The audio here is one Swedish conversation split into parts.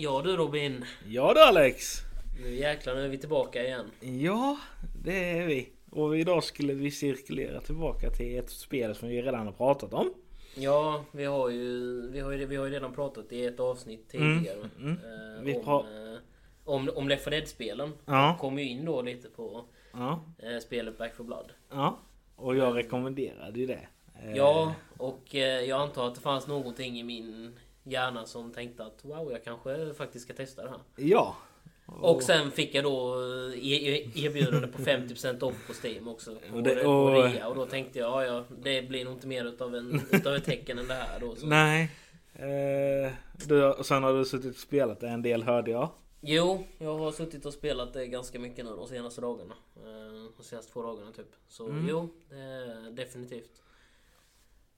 Ja du Robin. Ja du Alex. Nu jäklar, nu är vi tillbaka igen. Ja, det är vi. Och idag skulle vi cirkulera tillbaka till ett spel som vi redan har pratat om. Ja, vi har ju, vi har ju, vi har ju redan pratat i ett avsnitt tidigare. Mm, eh, Vi om, eh, om, om Left 4 Dead-spelen. Ja. Kom ju in då lite på Ja, eh, spelet Back 4 Blood. ja. Och jag rekommenderade ju det. Eh, Ja, och eh, jag antar att det fanns någonting i min hjärna som tänkte att wow, jag kanske faktiskt ska testa det här. Ja. Och sen fick jag då eh, e- e- erbjudande på 50% off på Steam också. På, Och det- och- på rea. Och då tänkte jag, ja, ja det blir nog inte mer utav, en, utav ett tecken än det här då. Så. Nej. Eh, du, och sen har du suttit och spelat det en del hörde jag. Jo, jag har suttit och spelat det ganska mycket nu de senaste dagarna. Eh, De senaste två dagarna typ. Så Mm. jo, är definitivt.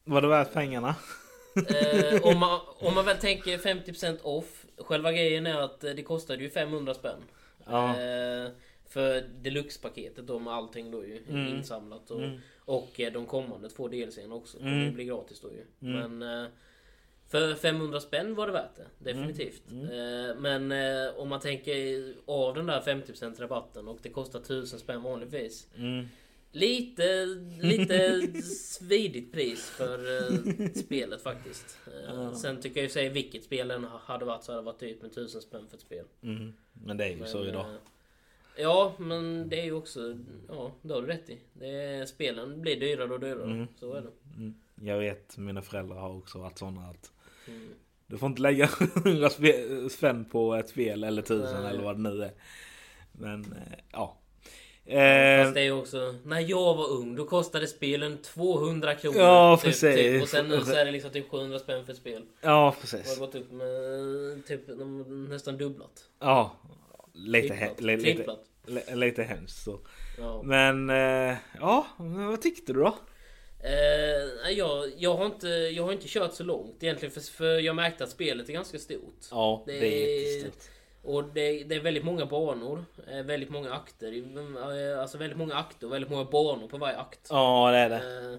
Var det värt pengarna? Eh, om, man, om man väl tänker 50% off. Själva grejen är att eh, det kostade ju 500 spänn. Ja. Eh, för deluxe-paketet då med allting då ju Mm. insamlat. Och, Mm. och eh, de kommande två DLCn också. Mm. Det blir gratis då ju. Mm. Men eh, för 500 spänn var det värt det. Definitivt. Mm. Eh, men om man tänker av den där 50% rabatten och det kostar 1000 spänn vanligtvis. Lite, lite svidigt pris för eh, spelet faktiskt. Eh. Sen tycker jag ju säga vilket spel den hade varit så hade det varit typ med 1000 spänn för ett spel. Mm. Men det är ju så Men, idag. eh, Ja, men det är ju också... Ja, det har du rätt i. Är, spelen blir dyrare och dyrare. Mm. Så är det. Mm. Jag vet, mina föräldrar har också varit sådana att Mm. du får inte lägga 100 spe- spänn på ett spel eller tusen eller vad det nu är. Men eh, ja. Eh, Fast det är ju också... När jag var ung, då kostade spelen 200 kronor. Ja, typ, precis. Typ. Och sen nu så är det liksom typ 700 spänn för ett spel. ja precis. har gått upp med typ nästan dubblat. Ja. Lite, he- li- lite, Tripplat. li- lite hemskt så. Ja. Men eh, ja, vad tyckte du då? Eh, jag, jag, har inte, jag har inte kört så långt egentligen för, för jag märkte att spelet är ganska stort. Ja, Det det, är är- jättestort. Och det, det är väldigt många banor, eh, väldigt många akter. eh, Alltså väldigt många akter och väldigt många banor på varje akt. Ja, det är det. Eh,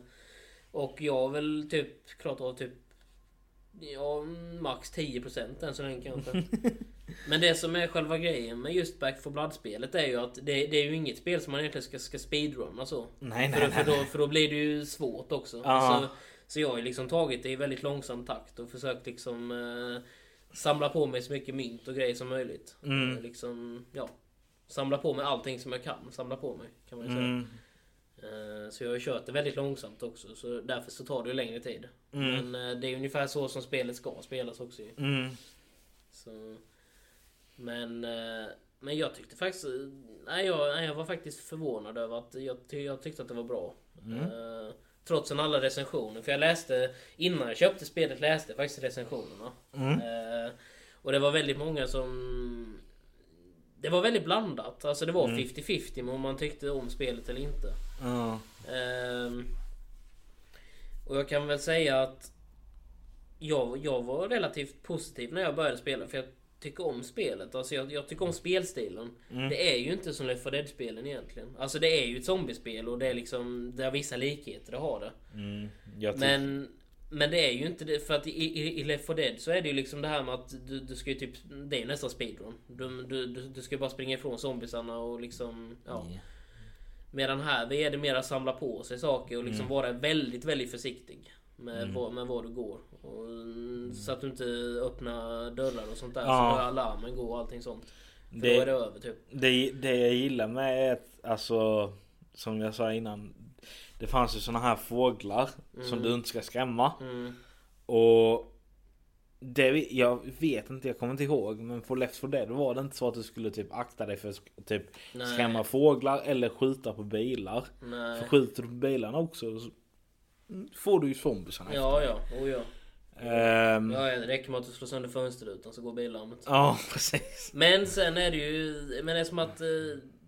och jag har väl typ klart av typ Ja, max 10% än så länge kanske. Men det som är själva grejen med just Back 4 Blood-spelet är ju att det, det är ju inget spel som man egentligen ska, ska speedrunna så. Nej, För, nej, för, nej. då, för då blir det ju svårt också. Ja. Så, så jag har ju liksom tagit det i väldigt långsam takt och försökt liksom eh, samla på mig så mycket mynt och grejer som möjligt. Mm. Eh, liksom, ja. Samla på mig allting som jag kan samla på mig. Kan man ju säga. Mm. Eh, Så jag har kört det väldigt långsamt också. Så därför så tar det ju längre tid. Mm. Men eh, det är ungefär så som spelet ska spelas också. Mm. Så, men, men jag tyckte faktiskt... Nej jag, nej, jag var faktiskt förvånad över att jag, jag tyckte att det var bra. Mm. Eh, trots alla recensioner. För jag läste, innan jag köpte spelet läste jag faktiskt recensionerna. Mm. Eh, och det var väldigt många som... Det var väldigt blandat. Alltså det var Mm. 50-50 med om man tyckte om spelet eller inte. Ja. Ehm, och jag kan väl säga att jag, jag var relativt positiv när jag började spela för jag tycker om spelet. Alltså jag, jag tycker om spelstilen. Mm. Det är ju inte som Left 4 Dead-spelen egentligen. Alltså det är ju ett zombiespel och det är liksom... Det har vissa likheter, det har det. Mm. Men... Men det är ju inte det, för att i, i, i Left 4 Dead så är det ju liksom det här med att du, du ska ju typ... Det är nästan speedrun. Du, du, du, du ska ju bara springa ifrån zombiesarna och liksom... Ja. Ja. Medan här är det mer att samla på sig saker och liksom Mm. vara väldigt, väldigt försiktig. Med, Mm. vad, med vad du går. Och, mm, Så att du inte öppnar dörrar och sånt där. Ja. Så börjar alarmen gå och allting sånt. För Det- då är det över typ. Det, det jag gillar med är att, alltså, som jag sa innan. Det fanns ju såna här fåglar som Mm. du inte ska skrämma. Mm. Och det, jag vet inte, jag kommer inte ihåg. Men på Left 4 Dead var det inte så att du skulle typ akta dig för att typ Nej. skrämma fåglar eller skjuta på bilar. Nej. För skjuter du på bilarna också så får du ju zombiesarna Ja, ja. Oh, ja. Ja. ja. Det räcker med att du slår sönder fönsterrutan så går billarmet. ja, precis. Men sen är det ju... Men det är som att... eh,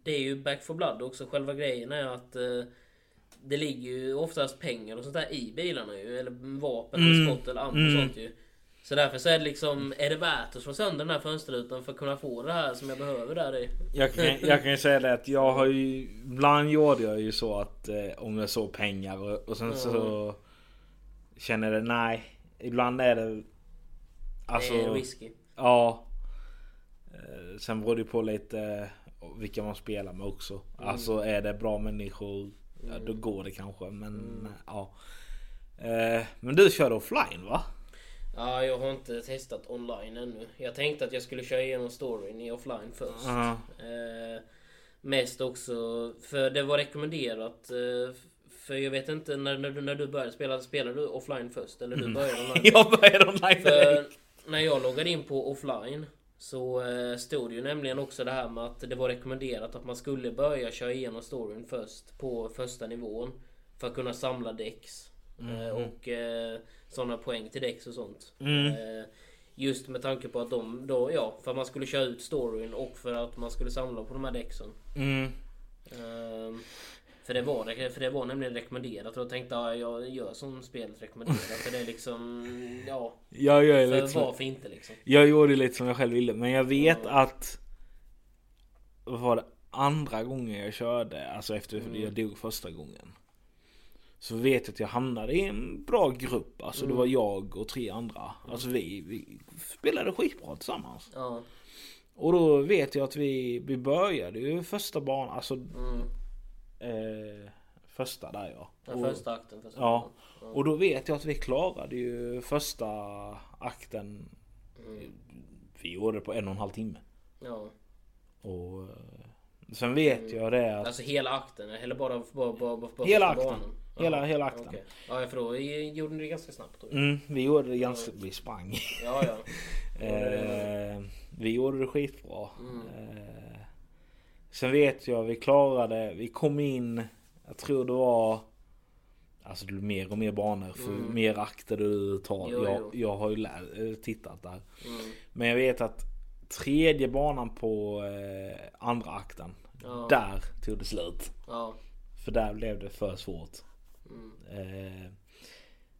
Det är ju Back for Blood också. Själva grejen är att... eh, Det ligger ju oftast pengar och sånt där i bilarna ju. Eller vapen Mm. eller skott eller annat Mm. sånt ju. Så därför så är det liksom... Är det värt att slå sönder den här fönsterrutan för att kunna få det här som jag behöver där i? Jag kan, jag kan ju säga det att jag har ju Ibland gjorde jag ju så att eh, om jag såg pengar och, och sen Ja. så Känner jag det, nej Ibland är det Alltså det är risky. Ja sen beror det på lite eh, vilka man spelar med också. Alltså är det bra människor, ja, då går det kanske. Men ja. Eh, men du kör offline va? Ja, jag har inte testat online ännu. Jag tänkte att jag skulle köra igenom storyn i offline först. Ja. Eh, mest också för det var rekommenderat. Eh, för jag vet inte när, när, du, när du började spela, spelade du offline först? Eller du började online? Jag började online För när jag loggade in på offline så eh, stod det ju nämligen också det här med att det var rekommenderat att man skulle börja köra igenom storyn först på första nivån. För att kunna samla dex. Eh, och eh, sådana poäng till dex och sånt. Eh, just med tanke på att de då, ja, för att man skulle köra ut storyn och för att man skulle samla på de här dexen. Mm. Ehm, för det, var, för det var nämligen rekommenderat och jag tänkte ja, jag gör som spelet rekommenderar. För det är liksom, ja, Jag gör för lite varför inte liksom? Jag gjorde lite som jag själv ville. Men jag vet Ja. att... Vad var det? Andra gången jag körde, alltså efter Mm. jag dog första gången. Så vet jag att jag hamnade i en bra grupp. Alltså Mm. det var jag och tre andra. Alltså vi, vi spelade skitbra tillsammans. Ja. Och då vet jag att vi, vi började ju första banan, alltså Mm. eh, första där ja. Ja, Och- första akten. Första Ja. akten. Och då vet jag att vi klarade ju första akten. Mm. Vi gjorde det på en och en halv timme. Ja. Och eh, sen vet jag det att Alltså hela akten eller bara, bara, bara, bara Hela akten. banan? Hela- Ja, hela akten. okej. Ja för då gjorde ni det ganska snabbt då. mm, vi gjorde det ganska, vi sprang. Ja ja. eh, vi gjorde det skitbra. Mm. Eh, sen vet jag vi klarade, vi kom in, jag tror det var Alltså det blir mer och mer banor för Mm. mer akter du tar. Jo, jag, jo. jag har ju lär, eh, tittat där. Mm. Men jag vet att tredje banan på eh, andra akten. Ja. Där tog det slut. Ja. För där blev det för svårt. Eh,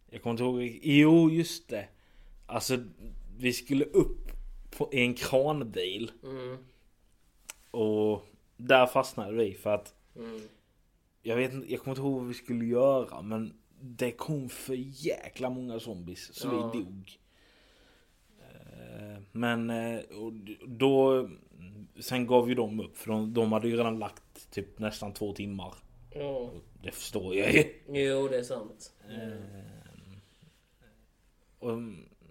jag kommer inte ihåg. Jo just det. Alltså vi skulle upp på i en kranbil. Mm. Och där fastnade vi för att Mm. jag vet inte, jag kommer inte ihåg vad vi skulle göra men det kom för jäkla många zombies så Ja. vi dog. Eh, Men eh, då Sen gav ju de upp för de, de hade ju redan lagt typ nästan två timmar. Ja. Det förstår jag ju. Jo det är sant. Eh, och,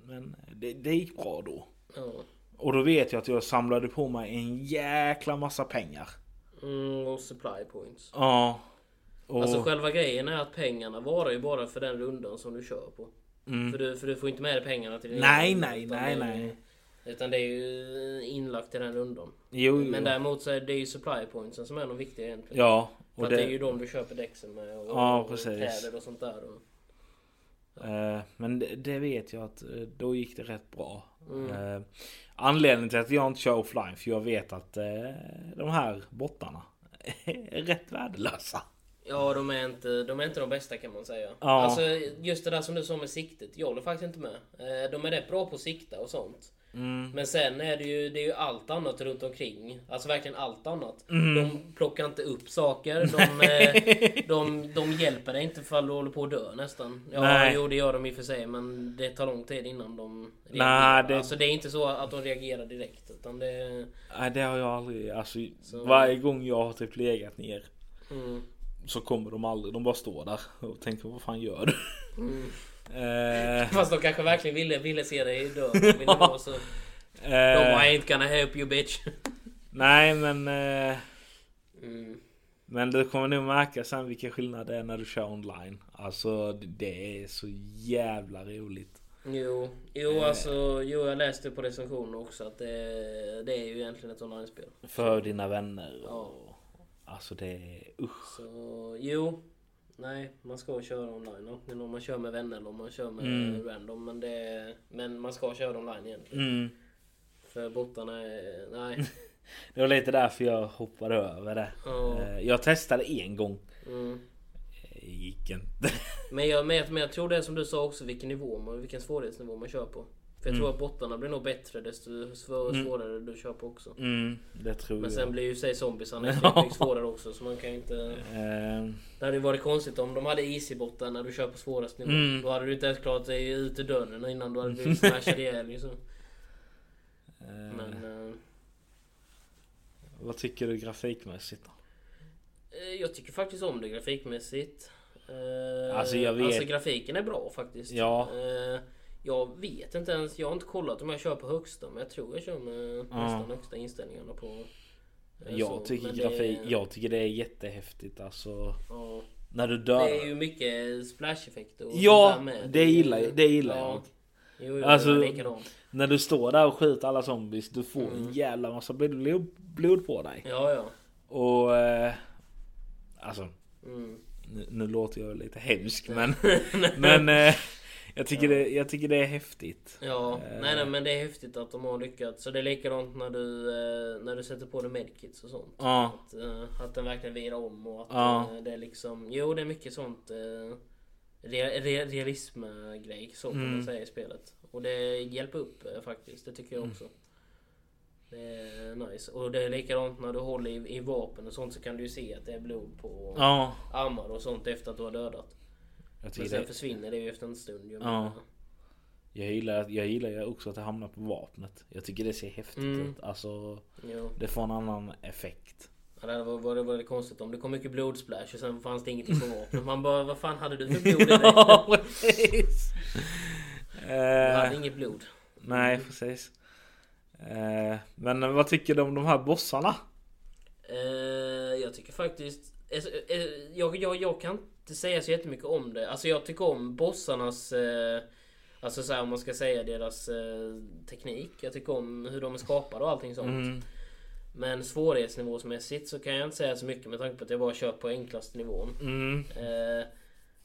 men det, det gick bra då. Ja. Och då vet jag att jag samlade på mig en jäkla massa pengar. Mm, och supply points. Ja. Och, Alltså själva grejen är att pengarna varar ju bara för den rundan som du kör på. mm, För, du, för du får inte med dig pengarna till din Nej, runda, nej, nej, nej. Utan det är ju inlagt i den rundan. jo, jo. Men däremot så är det ju supply pointsen som är de viktiga egentligen. Ja. För Och att det... det, är ju de du köper däcksen med och, Ja, och kläder och sånt där. Och, eh, men det, det vet jag att eh, då gick det rätt bra. Mm. Eh, anledningen till att jag inte kör offline för jag vet att de här bottarna är rätt värdelösa. ja, de är, inte, de är inte de bästa kan man säga. Ja. Alltså just det där som du sa med siktet. Jag håller faktiskt inte med. De är rätt bra på att sikta och sånt. Mm. Men sen är det ju, det är ju allt annat runt omkring. Alltså verkligen allt annat. Mm. De plockar inte upp saker. De, eh, de, de hjälper dig inte ifall du håller på att dö nästan. Ja, Nej. jo det gör de i och för sig. Men det tar lång tid innan de Nej, reagerar. det- Alltså det är inte så att de reagerar direkt. Utan det... Nej det har jag aldrig, alltså Så- varje gång jag har typ legat ner Mm, så kommer de aldrig, de bara står där och tänker vad fan gör du? Eh, Fast de kanske verkligen ville, ville se dig dö. De ville vara så... De eh, gonna help you bitch. nej men eh, Mm. Men du kommer nog märka sen vilken skillnad det är när du kör online. Alltså det- är så jävla roligt. Jo, jo alltså, jo jag läste på recensioner också att det, det är ju egentligen ett online-spel. För dina vänner. Ja. Och, alltså det är usch. Så jo, nej man ska köra online. Antingen om man kör med vänner eller om man kör med Mm. random. Men, det, men man ska köra online egentligen. Mm. För bottarna är, nej. Det var lite därför jag hoppade över det. Eh, Jag testade en gång. mm. Det gick inte. Men, jag, men, jag, men jag tror det är som du sa också vilken nivå man, vilken svårighetsnivå man kör på. För jag tror att bottarna blir nog bättre desto svår, Mm. svårare du kör på också. Mm, det tror Men jag. sen blir ju sig zombiesarna svårare också så man kan ju inte... Eh, Det hade ju varit konstigt om de hade easy-bottar när du kör på svårast nivå. Mm. Då hade du inte ens klarat dig ut ur dörren innan du hade blivit smashad ihjäl liksom. eh, Men... eh, vad tycker du grafikmässigt då? Eh, Jag tycker faktiskt om det grafikmässigt. Eh, Alltså, jag vet- alltså grafiken är bra faktiskt. Ja. Eh, Jag vet inte ens, jag har inte kollat om jag kör på högsta men jag tror jag kör med Ja. nästan högsta inställningarna på... eh, Jag så. tycker, Men grafik, det, jag tycker det är jättehäftigt alltså. Ja, När du dör. det är ju mycket splasheffekter och Ja, sånt där med. det gillar jag- det gillar jag. ja. Jo, jo, Alltså-. När du står där och skjuter alla zombies. Du får Mm. en jävla massa blod, blod på dig. Ja, ja. Och... Eh, alltså. Mm. Nu, nu låter jag lite hemsk men... men eh, jag, tycker det, jag tycker det är häftigt. Ja, Eh. nej, nej men det är häftigt att de har lyckats. Så det är likadant när du, eh, när du sätter på dig medkits och sånt. Ja. Att, eh, att den verkligen virar om och att Ja. eh, det är liksom... Jo, det är mycket sånt eh, re, re, realism-grej så kan Mm. man säga i spelet. Och det hjälper upp eh, faktiskt, det tycker jag också. Det är nice. Och det är likadant när du håller i, i vapen och sånt så kan du ju se att det är blod på Ja. armar och sånt efter att du har dödat. Jag, Men sen det, försvinner det ju efter en stund ju. Ja. Jag, gillar, jag gillar också att det hamnar på vapnet. Jag tycker det ser häftigt Mm. ut. Alltså jo. det får en annan effekt. Ja, det var, var, det, var det konstigt om det kom mycket blodsplash och sen fanns det ingenting på vapnet. Man bara, vad fan hade du för blod i dig? Ja precis. Du hade Eh, inget blod. nej precis. Eh, men vad tycker du om de här bossarna? Eh, jag tycker faktiskt... jag, jag, jag kan inte säga så jättemycket om det. Alltså jag tycker om bossarnas... Eh, alltså så här, om man ska säga deras eh, teknik. Jag tycker om hur de är skapade och allting sånt. Mm. Men svårighetsnivåsmässigt så kan jag inte säga så mycket med tanke på att jag bara kör på enklaste nivån. Mm. Eh,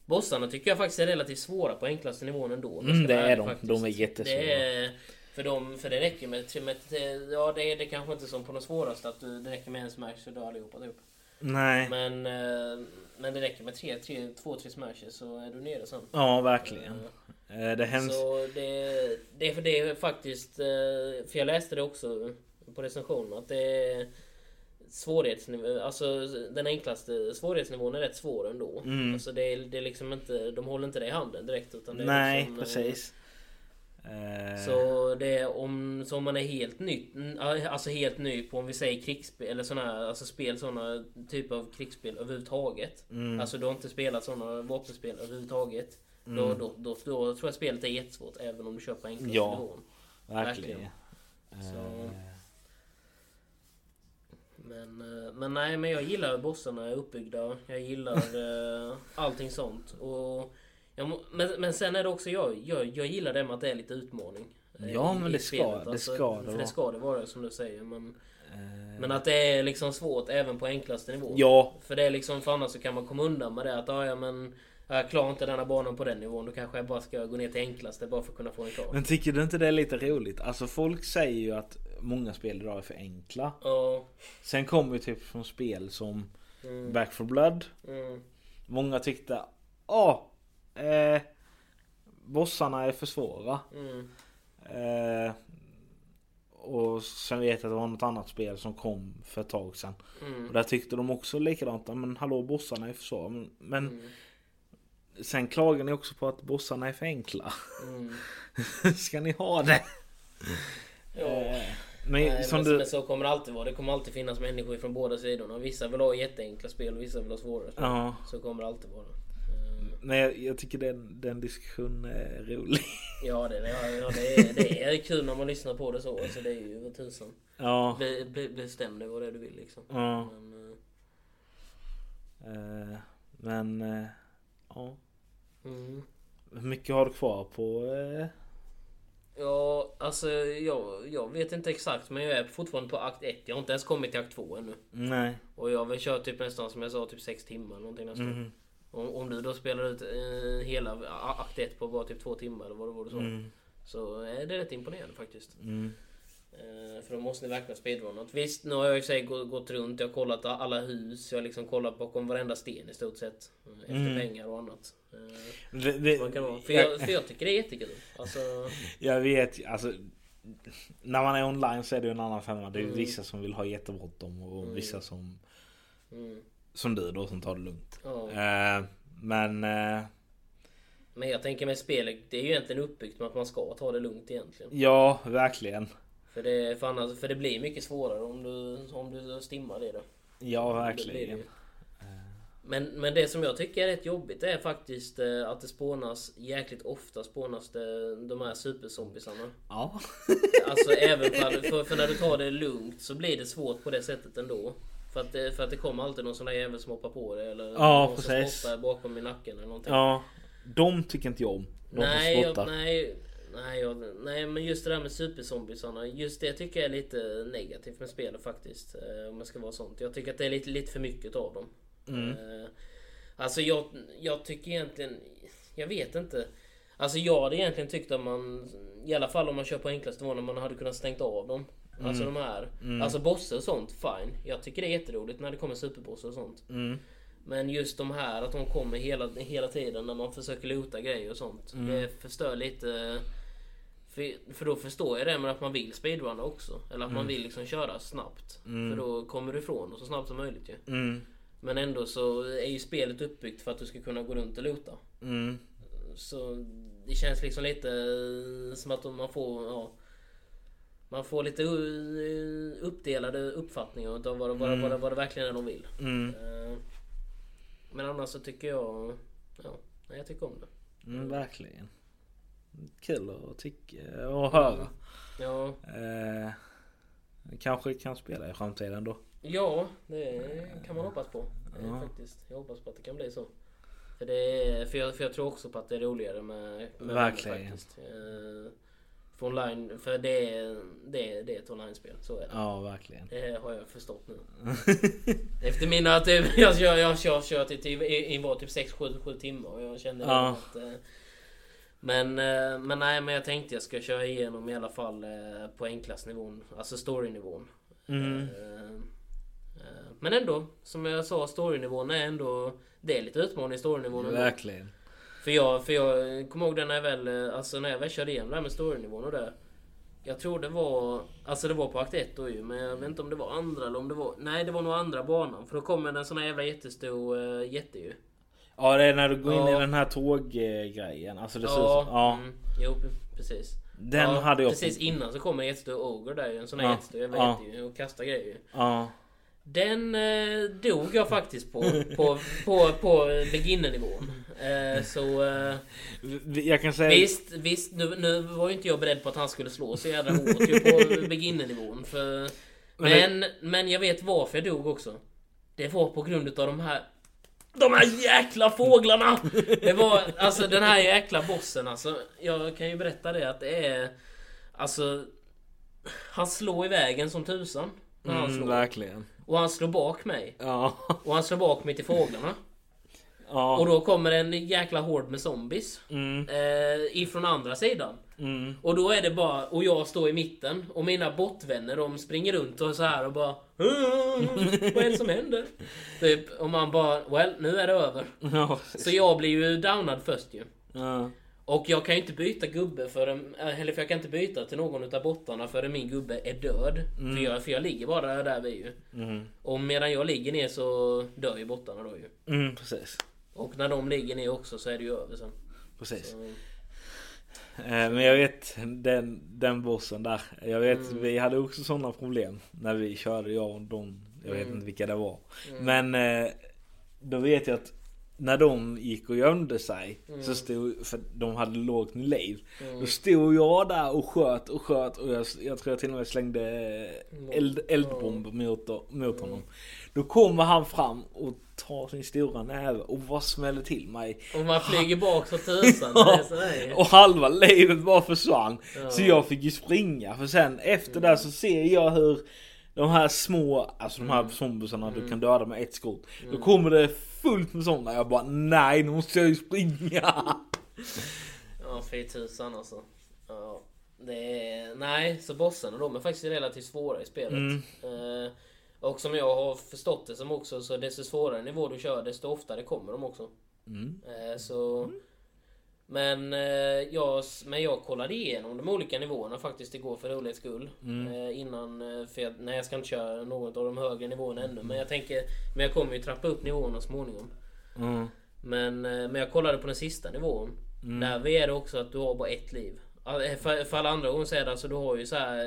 bossarna tycker jag faktiskt är relativt svåra på enklaste nivån ändå. Mm, det är de. faktiskt. De är jättesvåra. Det är, för, de, för det räcker med, med ja det är det kanske inte som på de svåraste att du, det räcker med en smash så dör allihopa typ. Nej. Men, eh, men det räcker med tre, tre, två, tre smashes så är du nere sen. Ja verkligen. Eh, Eh, det händs... Så det, det, är för det är faktiskt, för jag läste det också på recensionen att det är svårighetsnivå, alltså den enklaste svårighetsnivån är rätt svår ändå. Mm. Alltså det är, det är liksom inte, de håller inte det i handen direkt utan det är Nej liksom, precis. Eh, Så det är om, så om man är helt ny, alltså helt ny på om vi säger krigsspel eller såna här, alltså spel, såna typer av krigsspel överhuvudtaget. Mm. Alltså du har inte spelat såna vapenspel överhuvudtaget. Då, Mm. då, då, då tror jag spelet är jättesvårt även om du på enklaste Ja. nivån. verkligen. verkligen. Så- Eh, Men, eh, men nej, men jag gillar hur bossarna är uppbyggda. Jag gillar eh, allting sånt. Och jag, men, men sen är det också jag, jag, jag gillar det med att det är lite utmaning. eh, Ja, men det ska- spelet. det Alltså, ska det vara. det ska det vara som du säger. Men, eh, men att det är liksom svårt även på enklaste nivå. Ja, För det är liksom, för annars så kan man komma undan med det att ah, ja men jag klarar inte denna banan på den nivån. Då kanske jag bara ska gå ner till enklaste bara för att kunna få den klar. men tycker du inte det är lite roligt? Alltså folk säger ju att många spel idag är för enkla. Ja. Sen kommer ju typ från spel som Mm, Back 4 Blood. mm, Många tyckte, ja, eh, bossarna är för svåra. mm, Eh, och sen vet jag att det var något annat spel som kom för ett tag sedan. mm, Och där tyckte de också likadant. Men hallå bossarna är för svåra. Men, men mm, sen klagar ni också på att bossarna är för enkla. mm. Ska ni ha det? Ja. Eh, men Nej, som men, du... men så kommer det alltid vara. Det kommer alltid finnas människor från båda sidorna. Vissa vill ha jätteenkla spel och vissa vill ha svårare spel. Ja. Så kommer det alltid vara. Nej jag, jag tycker den, den diskussionen är rolig. Ja, det, ja, det, är, det är kul när man lyssnar på det så. Alltså, det är ju vad tusan. Ja. Be, be, bestäm dig vad det är du vill liksom. ja. Men, Eh, men eh, ja. mm. Hur mycket har du kvar på? Ja, alltså jag, jag vet inte exakt men jag är fortfarande på akt 1. Jag har inte ens kommit till akt 2 ännu. nej. Och jag väl kört typ nästan som jag sa typ 6 timmar någonting nästan. Mm. Om, om du då spelar ut eh, hela akt 1 på bara typ 2 timmar eller vad det var du sa. Mm. Så är det rätt imponerande faktiskt. Mm. Eh, för då måste ni verkligen speedrunna. Visst, nu har jag i sig gå- gått runt. Jag har kollat alla hus. Jag har liksom kollat bakom varenda sten i stort sett. eh, Efter Mm. pengar och annat. Eh, Det, det, man kan vara. För, jag, för jag tycker det är jättekul. Alltså, Jag vet alltså När man är online så är det en annan femma. Det är Mm. vissa som vill ha jättebråttom och Mm. vissa som mm, Som du då som tar det lugnt. ja. Eh, men eh, Men jag tänker med spelet, det är ju egentligen uppbyggt med att man ska ta det lugnt egentligen. ja, verkligen. För det, för, annars, för det blir mycket svårare om du, om du stimmar det då. Ja, Det blir det verkligen. Men, men det som jag tycker är rätt jobbigt är faktiskt eh, att det spånas jäkligt ofta spånas det de här superzombisarna. Ja. Alltså även för, för, för när du tar det lugnt så blir det svårt på det sättet ändå. För att det, för att det kommer alltid någon sån där jävel som hoppar på dig eller Ja, någon som spottar bakom i nacken eller någonting. ja. De tycker inte jag om. De nej, som jag, nej, nej, jag, nej, men just det där med superzombisarna. Just det tycker jag är lite negativt med spelet faktiskt. eh, Om jag ska vara sånt. Jag tycker att det är lite, lite för mycket av dem. Mm. Eh, Alltså jag, jag tycker egentligen... Jag vet inte. Alltså jag hade egentligen tyckt att man... I alla fall om man kör på enklaste nivån, man hade kunnat stängt av dem. Alltså de här. Alltså bossar och sånt, fine. Jag tycker det är jätteroligt när det kommer superbossar och sånt. Mm. Men just de här, att de kommer hela, hela tiden när man försöker loota grejer och sånt. Det förstör lite... För, för då förstår jag det med att man vill speedrunna också. Eller att man vill liksom köra snabbt. För då kommer du ifrån det så snabbt som möjligt ju. Mm. Men ändå så är ju spelet uppbyggt för att du ska kunna gå runt och. Mm. Så det känns liksom lite som att man får... Ja, man får lite uppdelade uppfattningar av vad, vad, det- vad, vad det verkligen är de vill. Mm. Eh, Men annars så tycker jag... Ja, jag tycker om det. Mm, verkligen. Kul att tycka och höra. Ja, Eh, kanske kan spela i framtiden då. ja det kan man hoppas på. eh, Ja. Faktiskt. Jag hoppas på att det kan bli så. För, det är, för, jag, för jag tror också på att det är roligare med, med Verkligen. faktiskt. Eh, För online, för det är, det är, det är ett online-spel. Så är det. Ja, verkligen. Det har jag förstått nu. Efter mina typ, jag kör, jag kör, kör till, till, i, i var typ 6-7 timmar och jag kände Ja. att... eh, Men, eh, men nej men jag tänkte jag ska köra igenom i alla fall eh, på enklaste nivån. Alltså storynivån. Mm. Men ändå, som jag sa, storynivån är ändå... Det är lite utmaning i storynivån. Verkligen. För jag, för jag kommer ihåg det när jag väl, alltså när jag väl körde igenom det här med storynivån och det. Jag tror det var, alltså det var på akt 1 då ju, men jag vet inte om det var andra eller om det var, nej det var nog andra banan. För då kommer en sån här jävla jättestor uh, jätte ju. Ja, det är när du går in Ja. i den här tåggrejen. Alltså det ser Ja, som, ja. Mm, jo precis. Den ja, hade jag... Precis innan så kommer en jättestor Ogre där ju, en sån här Ja, jättestor jävla ja. jätte ju, och kastar grejer ju. Ja. Den eh, dog jag faktiskt på, på, på, på beginnernivån. Eh, så... Eh, Jag kan säga... Visst, visst nu, nu var ju inte jag beredd på att han skulle slå så jävla hårt ju på beginnernivån. För, Men men, men jag vet varför jag dog också. Det var på grund utav de här de här jäkla fåglarna! Det var alltså den här jäkla bossen alltså. Jag kan ju berätta det att det är... Alltså... Han slår i vägen som tusan. Mm, verkligen. Och han slår bak mig. Ja. Och han slår bak mig till fåglarna. Ja. Och då kommer en jäkla hord med zombies. Mm. Eh, ifrån andra sidan. Mm. Och då är det bara, och jag står i mitten och mina bottvänner de springer runt och så här och bara "Mm, Vad är det som händer? Typ, och man bara, well nu är det över. Ja. Så jag blir ju downad först ju. Ja. Och jag kan ju inte byta gubbe förrän, eller för jag kan inte byta till någon utav bottarna förrän min gubbe är död. För, jag, för jag ligger bara där, där vi ju. Mm. Och medan jag ligger ner så dör ju bottarna då ju. Mm, precis. Och när de ligger ner också så är det ju över sen. Precis. Så, Eh, Men jag vet den, den bossen där. Jag vet Mm. vi hade också sådana problem när vi körde jag och de. Jag vet Mm. inte vilka det var. Men eh, då vet jag att när de gick och gömde sig så stod, för de hade lågt med liv. Då stod jag där och sköt och sköt och jag, jag tror jag till och med slängde eld, eldbomb mot, mot honom. Då kommer han fram och tar sin stora näve och bara smäller till mig. Och man flyger bak så tusan. Och halva livet bara försvann. Ja. Så jag fick ju springa. För sen efter det så ser jag hur de här små, alltså de här Mm. zombiesarna du kan döda med ett skott. Då kommer det fullt med sådana. Jag bara nej nu måste jag ju springa. Ja, fy tusan alltså. Ja, det är... Nej, så bossarna de är faktiskt relativt svåra i spelet. Mm. Eh, och som jag har förstått det som också, så desto svårare nivå du kör, desto oftare kommer de också. Mm. Eh, så... Men, eh, jag, men jag kollade igenom de olika nivåerna faktiskt igår för rolighets skull. Mm. Eh, innan, eh, för jag, nej jag ska inte köra något av de högre nivåerna ännu. Men jag tänker, men jag kommer ju trappa upp nivåerna småningom. Mm. Men, eh, men jag kollade på den sista nivån. Där är det också att du har bara ett liv. Ja, För, för alla andra gånger så är det alltså du har ju så här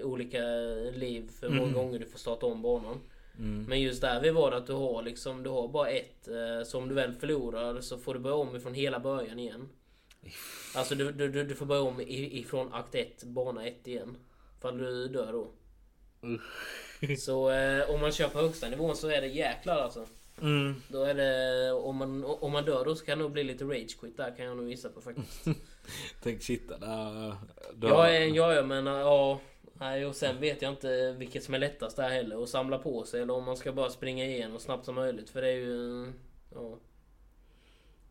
eh, olika liv för hur många Mm. gånger du får starta om banan. Mm. Men just där vi var det att du har liksom, du har bara ett. eh, Så om du väl förlorar så får du börja om ifrån hela början igen. Alltså du, du, du, får börja om ifrån akt 1, bana 1 igen. Fall du dör då. Så eh, om man kör på högsta nivån så är det jäklar alltså. Mm. Då är det, om man, om man dör då så kan det nog bli lite rage quit där kan jag nog gissa på faktiskt. Tänk sitta där. Ja, eh, ja, ja men ja. Nej, och sen vet jag inte vilket som är lättast där heller. Att samla på sig eller om man ska bara springa igenom snabbt som möjligt. För det är ju... Ja.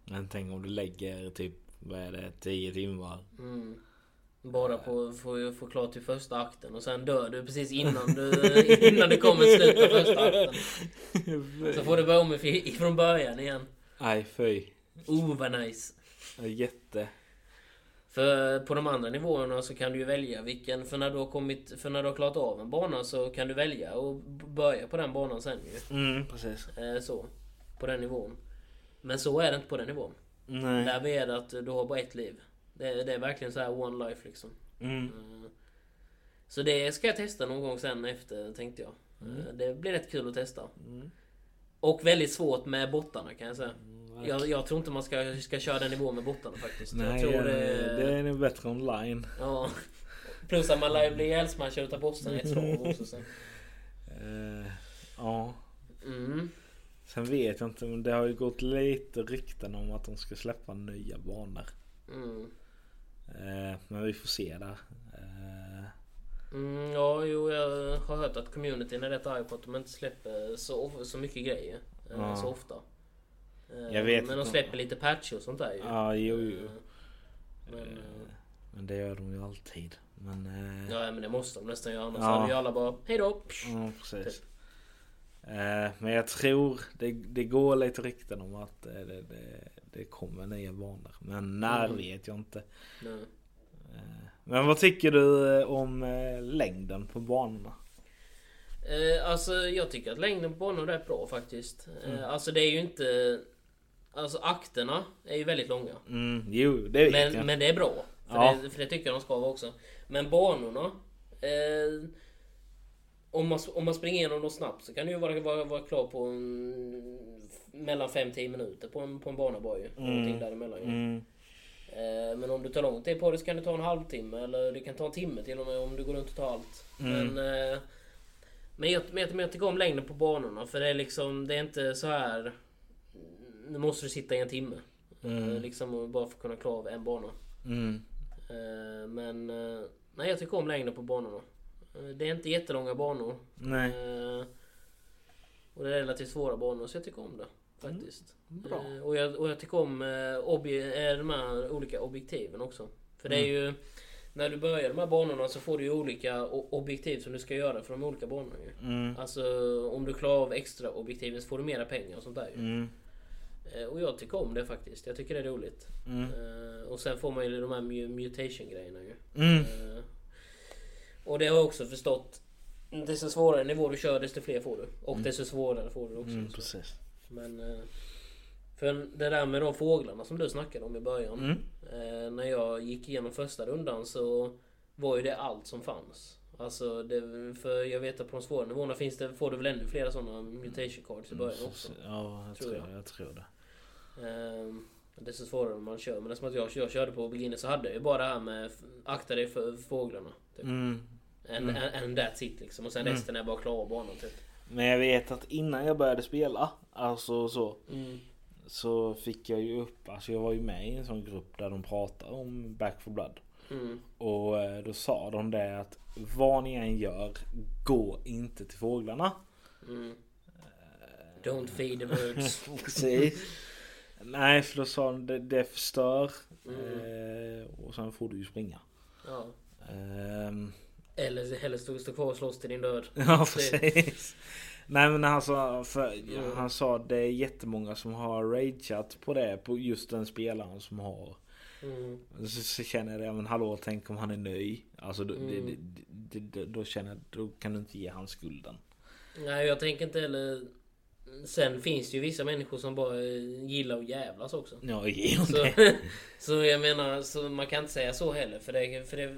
Men tänk om du lägger typ, vad är det, 10 timmar. Mm. Bara på få, få klart till första akten och sen dör du precis innan du, innan du kommer slutet av första akten. Så får du börja om ifrån början igen. Nej fy. Oh vad nice. Jätte. För på de andra nivåerna så kan du ju välja vilken, för när du har kommit, för när du har klarat av en bana så kan du välja och börja på den banan sen ju. Mm, precis. Eh, så. På den nivån. Men så är det inte på den nivån. Nej. Där är det att du har bara ett liv. Det, är- det är verkligen så här one life liksom. Mm. Eh, Så det ska jag testa någon gång sen efter tänkte jag. Eh, Det blir rätt kul att testa. Mm. Och väldigt svårt med bottarna kan jag säga. Jag, jag tror inte man ska, ska köra den nivån med bottarna faktiskt. Nej, jag tror det, det, är nog bättre online. Ja. Plus att man lär bli ihjälsmashad utav bossen i ett slag också sen. Eh, ja. Mm. Sen vet jag inte, men det har ju gått lite rykten om att de ska släppa nya banor. Mm. Eh, men vi får se där. Eh, Mm, ja, jo, jag har hört att communityn är rätt arg på att de inte släpper så, så mycket grejer. eh, Ja. Så ofta. Eh, Jag vet men de släpper lite patch och sånt där ju. ja, jo, jo. Eh, Men, eh, Men det gör de ju alltid. Men... Ja, men det måste de nästan göra. Annars Ja. hade ju alla bara hejdå. Ja, precis. Eh, men jag tror det, det går lite rykten om att eh, det, det, det kommer nya banor. Men när Mm. vet jag inte. Nej. Eh, men vad tycker du eh, om eh, längden på banorna? Eh, alltså jag tycker att längden på banan är bra faktiskt. Eh, Alltså det är ju inte... Alltså akterna är ju väldigt långa. Mm, jo, det vet Men, jag. men det är bra. För, Ja. det, för det tycker jag de ska vara också. Men banorna... Eh, om, man, om man springer igenom dem snabbt så kan du ju vara, vara, vara klar på en, mellan 5-10 minuter på en, på en bana bara ju. Någonting däremellan ju. Mm, Eh, men om du tar lång tid på det så kan det ta en halvtimme eller det kan ta en timme till och med om du går runt och tar allt. Mm. Men, eh, men, jag, men, jag, men jag tycker om längden på banorna för det är liksom, det är inte så här. Nu måste du sitta i en timme. Mm. Eh, liksom bara för att kunna klara av en bana. mm, Eh, men eh, nej, jag tycker om längden på banorna. Eh, det är inte jättelånga banor. nej. Eh, och det är relativt svåra banor så jag tycker om det. Faktiskt. Bra. Eh, och, jag, och jag tycker om obje, de här olika objektiven också. För det är ju... När du börjar de här banorna så får du ju olika objektiv som du ska göra för de olika banorna ju. Mm, Alltså om du klarar av extra objektiven så får du mera pengar och sånt där ju. mm, och jag tycker om det faktiskt. Jag tycker det är roligt. mm, och sen får man ju de här mu- mutation grejerna ju. Mm. Och det har jag också förstått. Desto svårare nivå du kör desto fler får du. Och desto svårare får du också. Mm, precis. Men... eh, För det där med de fåglarna som du snackade om i början. Mm. Eh, när jag gick igenom första rundan så var ju det allt som fanns. Alltså det, för jag vet att på de svåra nivåerna finns det, får du väl ännu flera sådana mutation cards i början också. Ja, jag Tror jag. jag. tror det. Det är så svårare man kör. Men eftersom att jag, jag körde på beginner så hade jag ju bara det här med akta dig för fåglarna. Typ. Mm. And, and, and that's it liksom. Och sen Mm. resten är bara klara banan typ. Men jag vet att innan jag började spela, alltså så. Mm. Så fick jag ju upp, alltså jag var ju med i en sån grupp där de pratade om Back for Blood. Mm. Och eh, då sa de det att vad ni än gör, gå inte till fåglarna. Mm. Don't feed the birds. Precis. Nej för då sa de det, det förstör. Mm. Eh, och sen får du ju springa. Ja. Ehm, Eller hellre stå, stå kvar och slåss till din död. ja precis. Nej men han sa, för, Mm. han sa det är jättemånga som har rageat på det. På just den spelaren som har. Mm. Så, så känner jag det, men hallå tänk om han är ny. Alltså då, Mm. det, det, då känner jag, då kan du inte ge han skulden. Nej jag tänker inte heller... Sen finns det ju vissa människor som bara gillar att jävlas också. Ja, jo, Så, det. så jag menar, så man kan inte säga så heller. För, det, för det,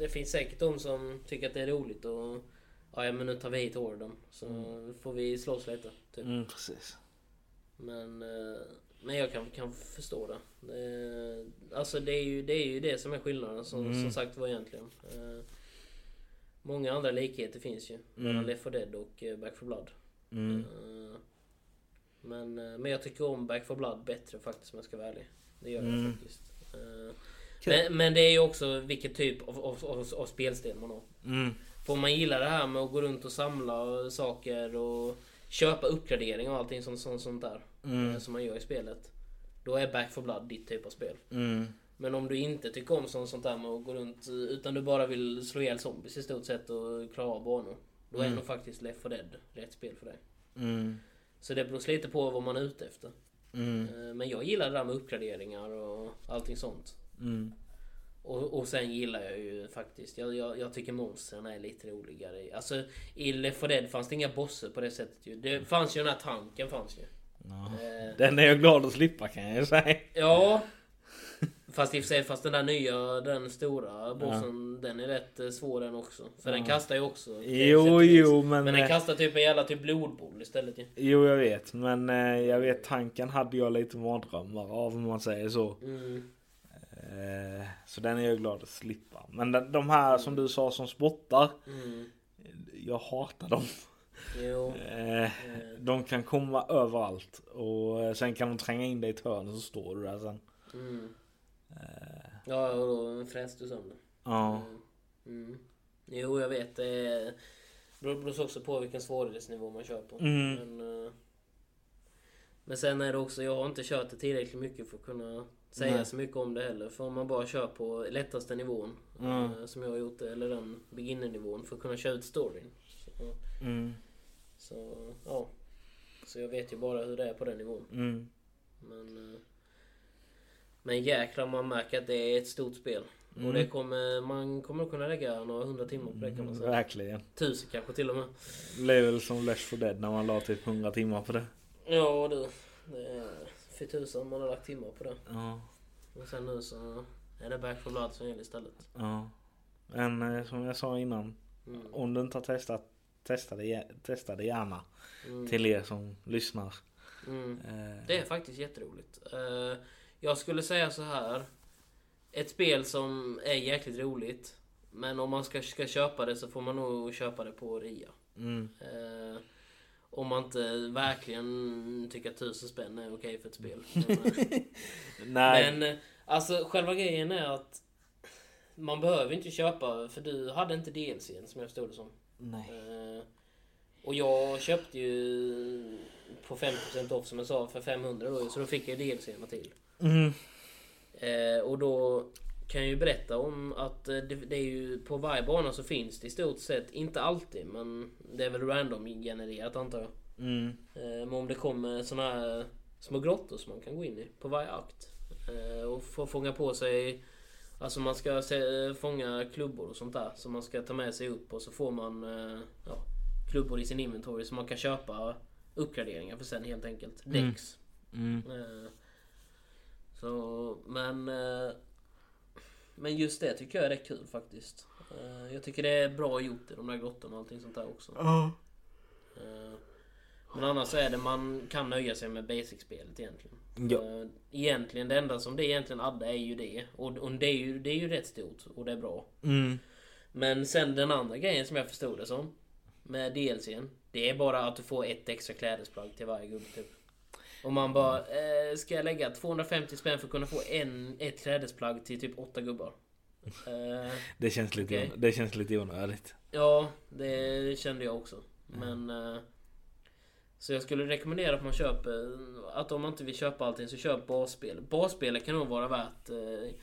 det finns säkert de som tycker att det är roligt och ja, men nu tar vi hit Orden. Så får vi slåss lite. Typ. Mm, precis. Men, eh, men jag kan, kan förstå det. det. Alltså det är, ju, det är ju det som är skillnaden som, Mm. som sagt var egentligen. Eh, Många andra likheter finns ju mellan Mm. Left 4 Dead och eh, Back 4 Blood. Mm. Men, men jag tycker om Back 4 Blood bättre faktiskt om jag ska vara ärlig. Det gör jag Mm. faktiskt. Men, men det är ju också vilken typ av, av, av, av spelstil man har. Mm. Får man gilla det här med att gå runt och samla saker och köpa uppgradering och allting sånt, sånt, sånt där. Mm. eh, Som man gör i spelet. Då är Back 4 Blood ditt typ av spel. Mm. Men om du inte tycker om sånt, sånt där med att gå runt utan du bara vill slå ihjäl zombies i stort sett och klara av banor. Då är Mm. nog faktiskt Left 4 Dead rätt spel för dig. Mm. Så det beror lite på vad man är ute efter. Mm. Eh, Men jag gillar det där med uppgraderingar och allting sånt. Mm. Och, och sen gillar jag ju faktiskt, jag, jag, jag tycker monstren är lite roligare. Alltså i Left 4 Dead fanns det inga bosser på det sättet ju. Det fanns ju den här tanken fanns ju. Ja. Eh, Den är jag glad att slippa kan jag säga. Ja. Fast i och för sig, fast den där nya, den stora bossen, den är rätt eh, svår den också. För den Ja. kastar ju också. Jo, jo, men... Men den eh, kastar typ en jävla typ blodboll istället ju. Jo, jag vet. Men eh, jag vet tanken hade jag lite mardrömmar av om man säger så. Mm. Eh, så den är jag glad att slippa. Men de, de här som du sa som spottar. Mm. Jag hatar dem. Jo. Eh, Eh, de kan komma överallt. Och sen kan de tränga in dig i ett hörn och så står du där sen. Mm. Ja, och då fräste du sönder. ja. Mm. Mm. Jo, jag vet. Det beror också på vilken svårighetsnivå man kör på. Mm. Men, men sen är det också, jag har inte kört det tillräckligt mycket för att kunna säga Nej. så mycket om det heller. För om man bara kör på lättaste nivån, Mm. eh, som jag har gjort det, eller den beginner-nivån, för att kunna köra ut storyn. Så, Mm. så, ja. Så jag vet ju bara hur det är på den nivån. Mm. Men, eh, men jäklar man märker att det är ett stort spel. Och Mm. det kommer, man kommer kunna lägga några hundra timmar på det kan man säga. Verkligen. Tusen kanske till och med. Det blev väl som Left 4 Dead när man la typ 100 timmar på det. Ja du. Det är för tusan man har lagt timmar på det. Ja. Och sen nu så är det Back 4 Blood som gäller istället. Ja. Men eh, som jag sa innan. Mm. Om du inte har testat. Testa det, testa det gärna. Mm. Till er som lyssnar. Mm. Eh, Det är faktiskt jätteroligt. Eh, jag skulle säga så här. Ett spel som är jäkligt roligt. Men om man ska, ska köpa det så får man nog köpa det på rea. Mm. Eh, om man inte verkligen tycker att tusen spänn är okej för ett spel. Men, Nej. men eh, alltså själva grejen är att man behöver inte köpa, för du hade inte DLCn som jag förstod det som. Nej. Eh, och jag köpte ju på 50% off som jag sa för 500 då, så då fick jag DLCn till. Mm. Eh, och då kan ju berätta om att eh, det, det är ju på varje bana så finns det i stort sett, inte alltid, men det är väl random genererat antar jag. Mm. Eh, men om det kommer såna här små grottor som man kan gå in i på varje akt. Eh, och få fånga på sig Alltså man ska se, fånga klubbor och sånt där som man ska ta med sig upp och så får man ja, klubbor i sin inventory som man kan köpa uppgraderingar för sen helt enkelt. Mm. Dex. Mm. Eh, så men Men just det tycker jag är rätt kul faktiskt. Eh, jag tycker det är bra gjort i de där grottorna och allting sånt där också. Ja. Eh, Men annars är det man kan nöja sig med basic-spelet egentligen. Ja. Eh, Egentligen det enda som det egentligen adda är ju det. Och, och det, är ju, det är ju rätt stort och det är bra. Mm. Men sen den andra grejen som jag förstod det som. Med DLCn. Det är bara att du får ett extra klädesplagg till varje gubbe typ. Och man bara, eh, ska jag lägga 250 spänn för att kunna få en, ett klädesplagg till typ åtta gubbar? Eh, Det känns lite, on- det känns lite onödigt. Ja, det kände jag också. Men... eh, Så jag skulle rekommendera att man köper... Att om man inte vill köpa allting så köp basspel. Basspelet kan nog vara värt... eh,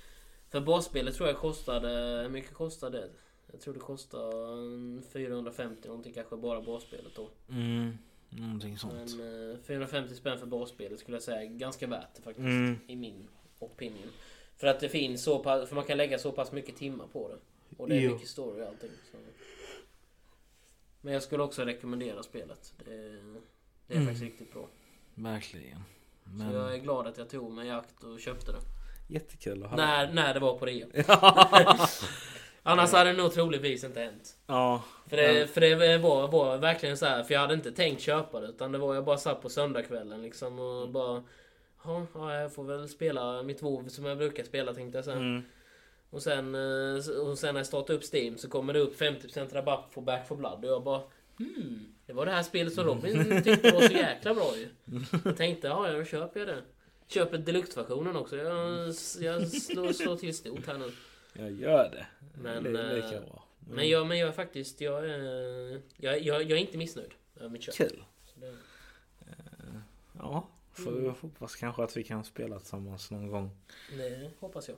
För basspelet tror jag kostade... Hur mycket kostade det? Jag tror det kostade 450 någonting kanske bara basspelet då. Mm. Någonting sånt. Men eh, 450 spänn för basspelet skulle jag säga är ganska värt det faktiskt. Mm. I min opinion. För att det finns så pass... För man kan lägga så pass mycket timmar på det. Och det är Jo. mycket story och allting. Så. Men jag skulle också rekommendera spelet. Det, Det är faktiskt riktigt bra. Verkligen. Så jag är glad att jag tog mig i akt och köpte det. Jättekul att höra. När, när det var på rea. Annars hade det nog troligtvis inte hänt. Ja. För det, för det var, var verkligen så här, för jag hade inte tänkt köpa det. Utan det var, jag bara satt på söndagskvällen liksom och bara... Ja, ja, jag får väl spela mitt WoW som jag brukar spela tänkte jag sen. Mm. Och sen, eh, och sen när jag startar upp Steam så kommer det upp 50% rabatt på Back for Blood. Och jag bara... Hmm, det var det här spelet som Robin tyckte var så jäkla bra ju. Jag tänkte, ja, då köper jag det. Köper deluxe-versionen också. Jag, jag slår, slår till stort här nu. Jag gör det. Men, det, det kan eh, vara. Mm. Men jag, men jag är faktiskt, jag är, jag, jag, jag är inte missnöjd över mitt köp. Kul. Det, Ja. Får vi hoppas kanske att vi kan spela tillsammans någon gång. det hoppas jag.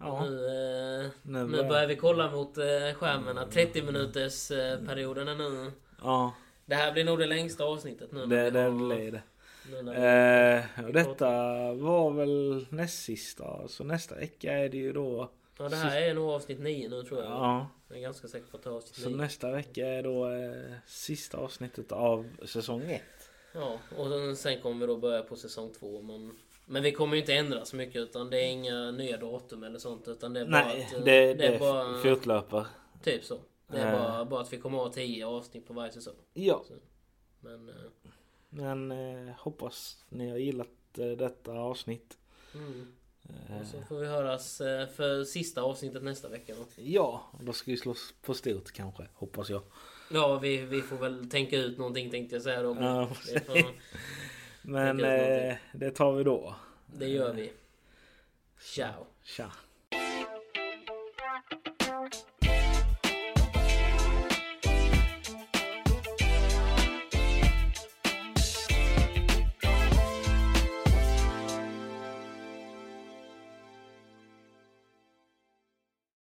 Ja. Nu, eh, Nu nu börjar- börjar vi kolla mot eh, skärmarna. 30 minuters eh, perioden är nu. Ja. Det här blir nog det längsta avsnittet nu. Det, det blir det. Eh, och detta var väl näst sista. Så nästa vecka är det ju då. Ja, det här är nog avsnitt 9 nu tror jag. Ja. Jag är ganska säker på att det är avsnitt Så 9. nästa vecka är då eh, sista avsnittet av säsong 1. Ja, och sen- kommer vi då börja på säsong 2. Men, men vi kommer ju inte ändra så mycket utan det är inga nya datum eller sånt. Utan det är bara Nej, att, eh, det, det, det är bara... fortlöper. Typ så. Det är Eh. bara, bara att vi kommer ha 10 avsnitt på varje säsong. Ja. Men... eh, Men eh, hoppas ni har gillat eh, detta avsnitt. Mm. Eh, Och så får vi höras eh, för sista avsnittet nästa vecka. Då. ja, då ska vi slåss på stort kanske. Hoppas jag. Ja, vi, vi får väl tänka ut någonting tänkte jag säga då. Ja, Men eh, det tar vi då. det gör vi. Ciao. Tja.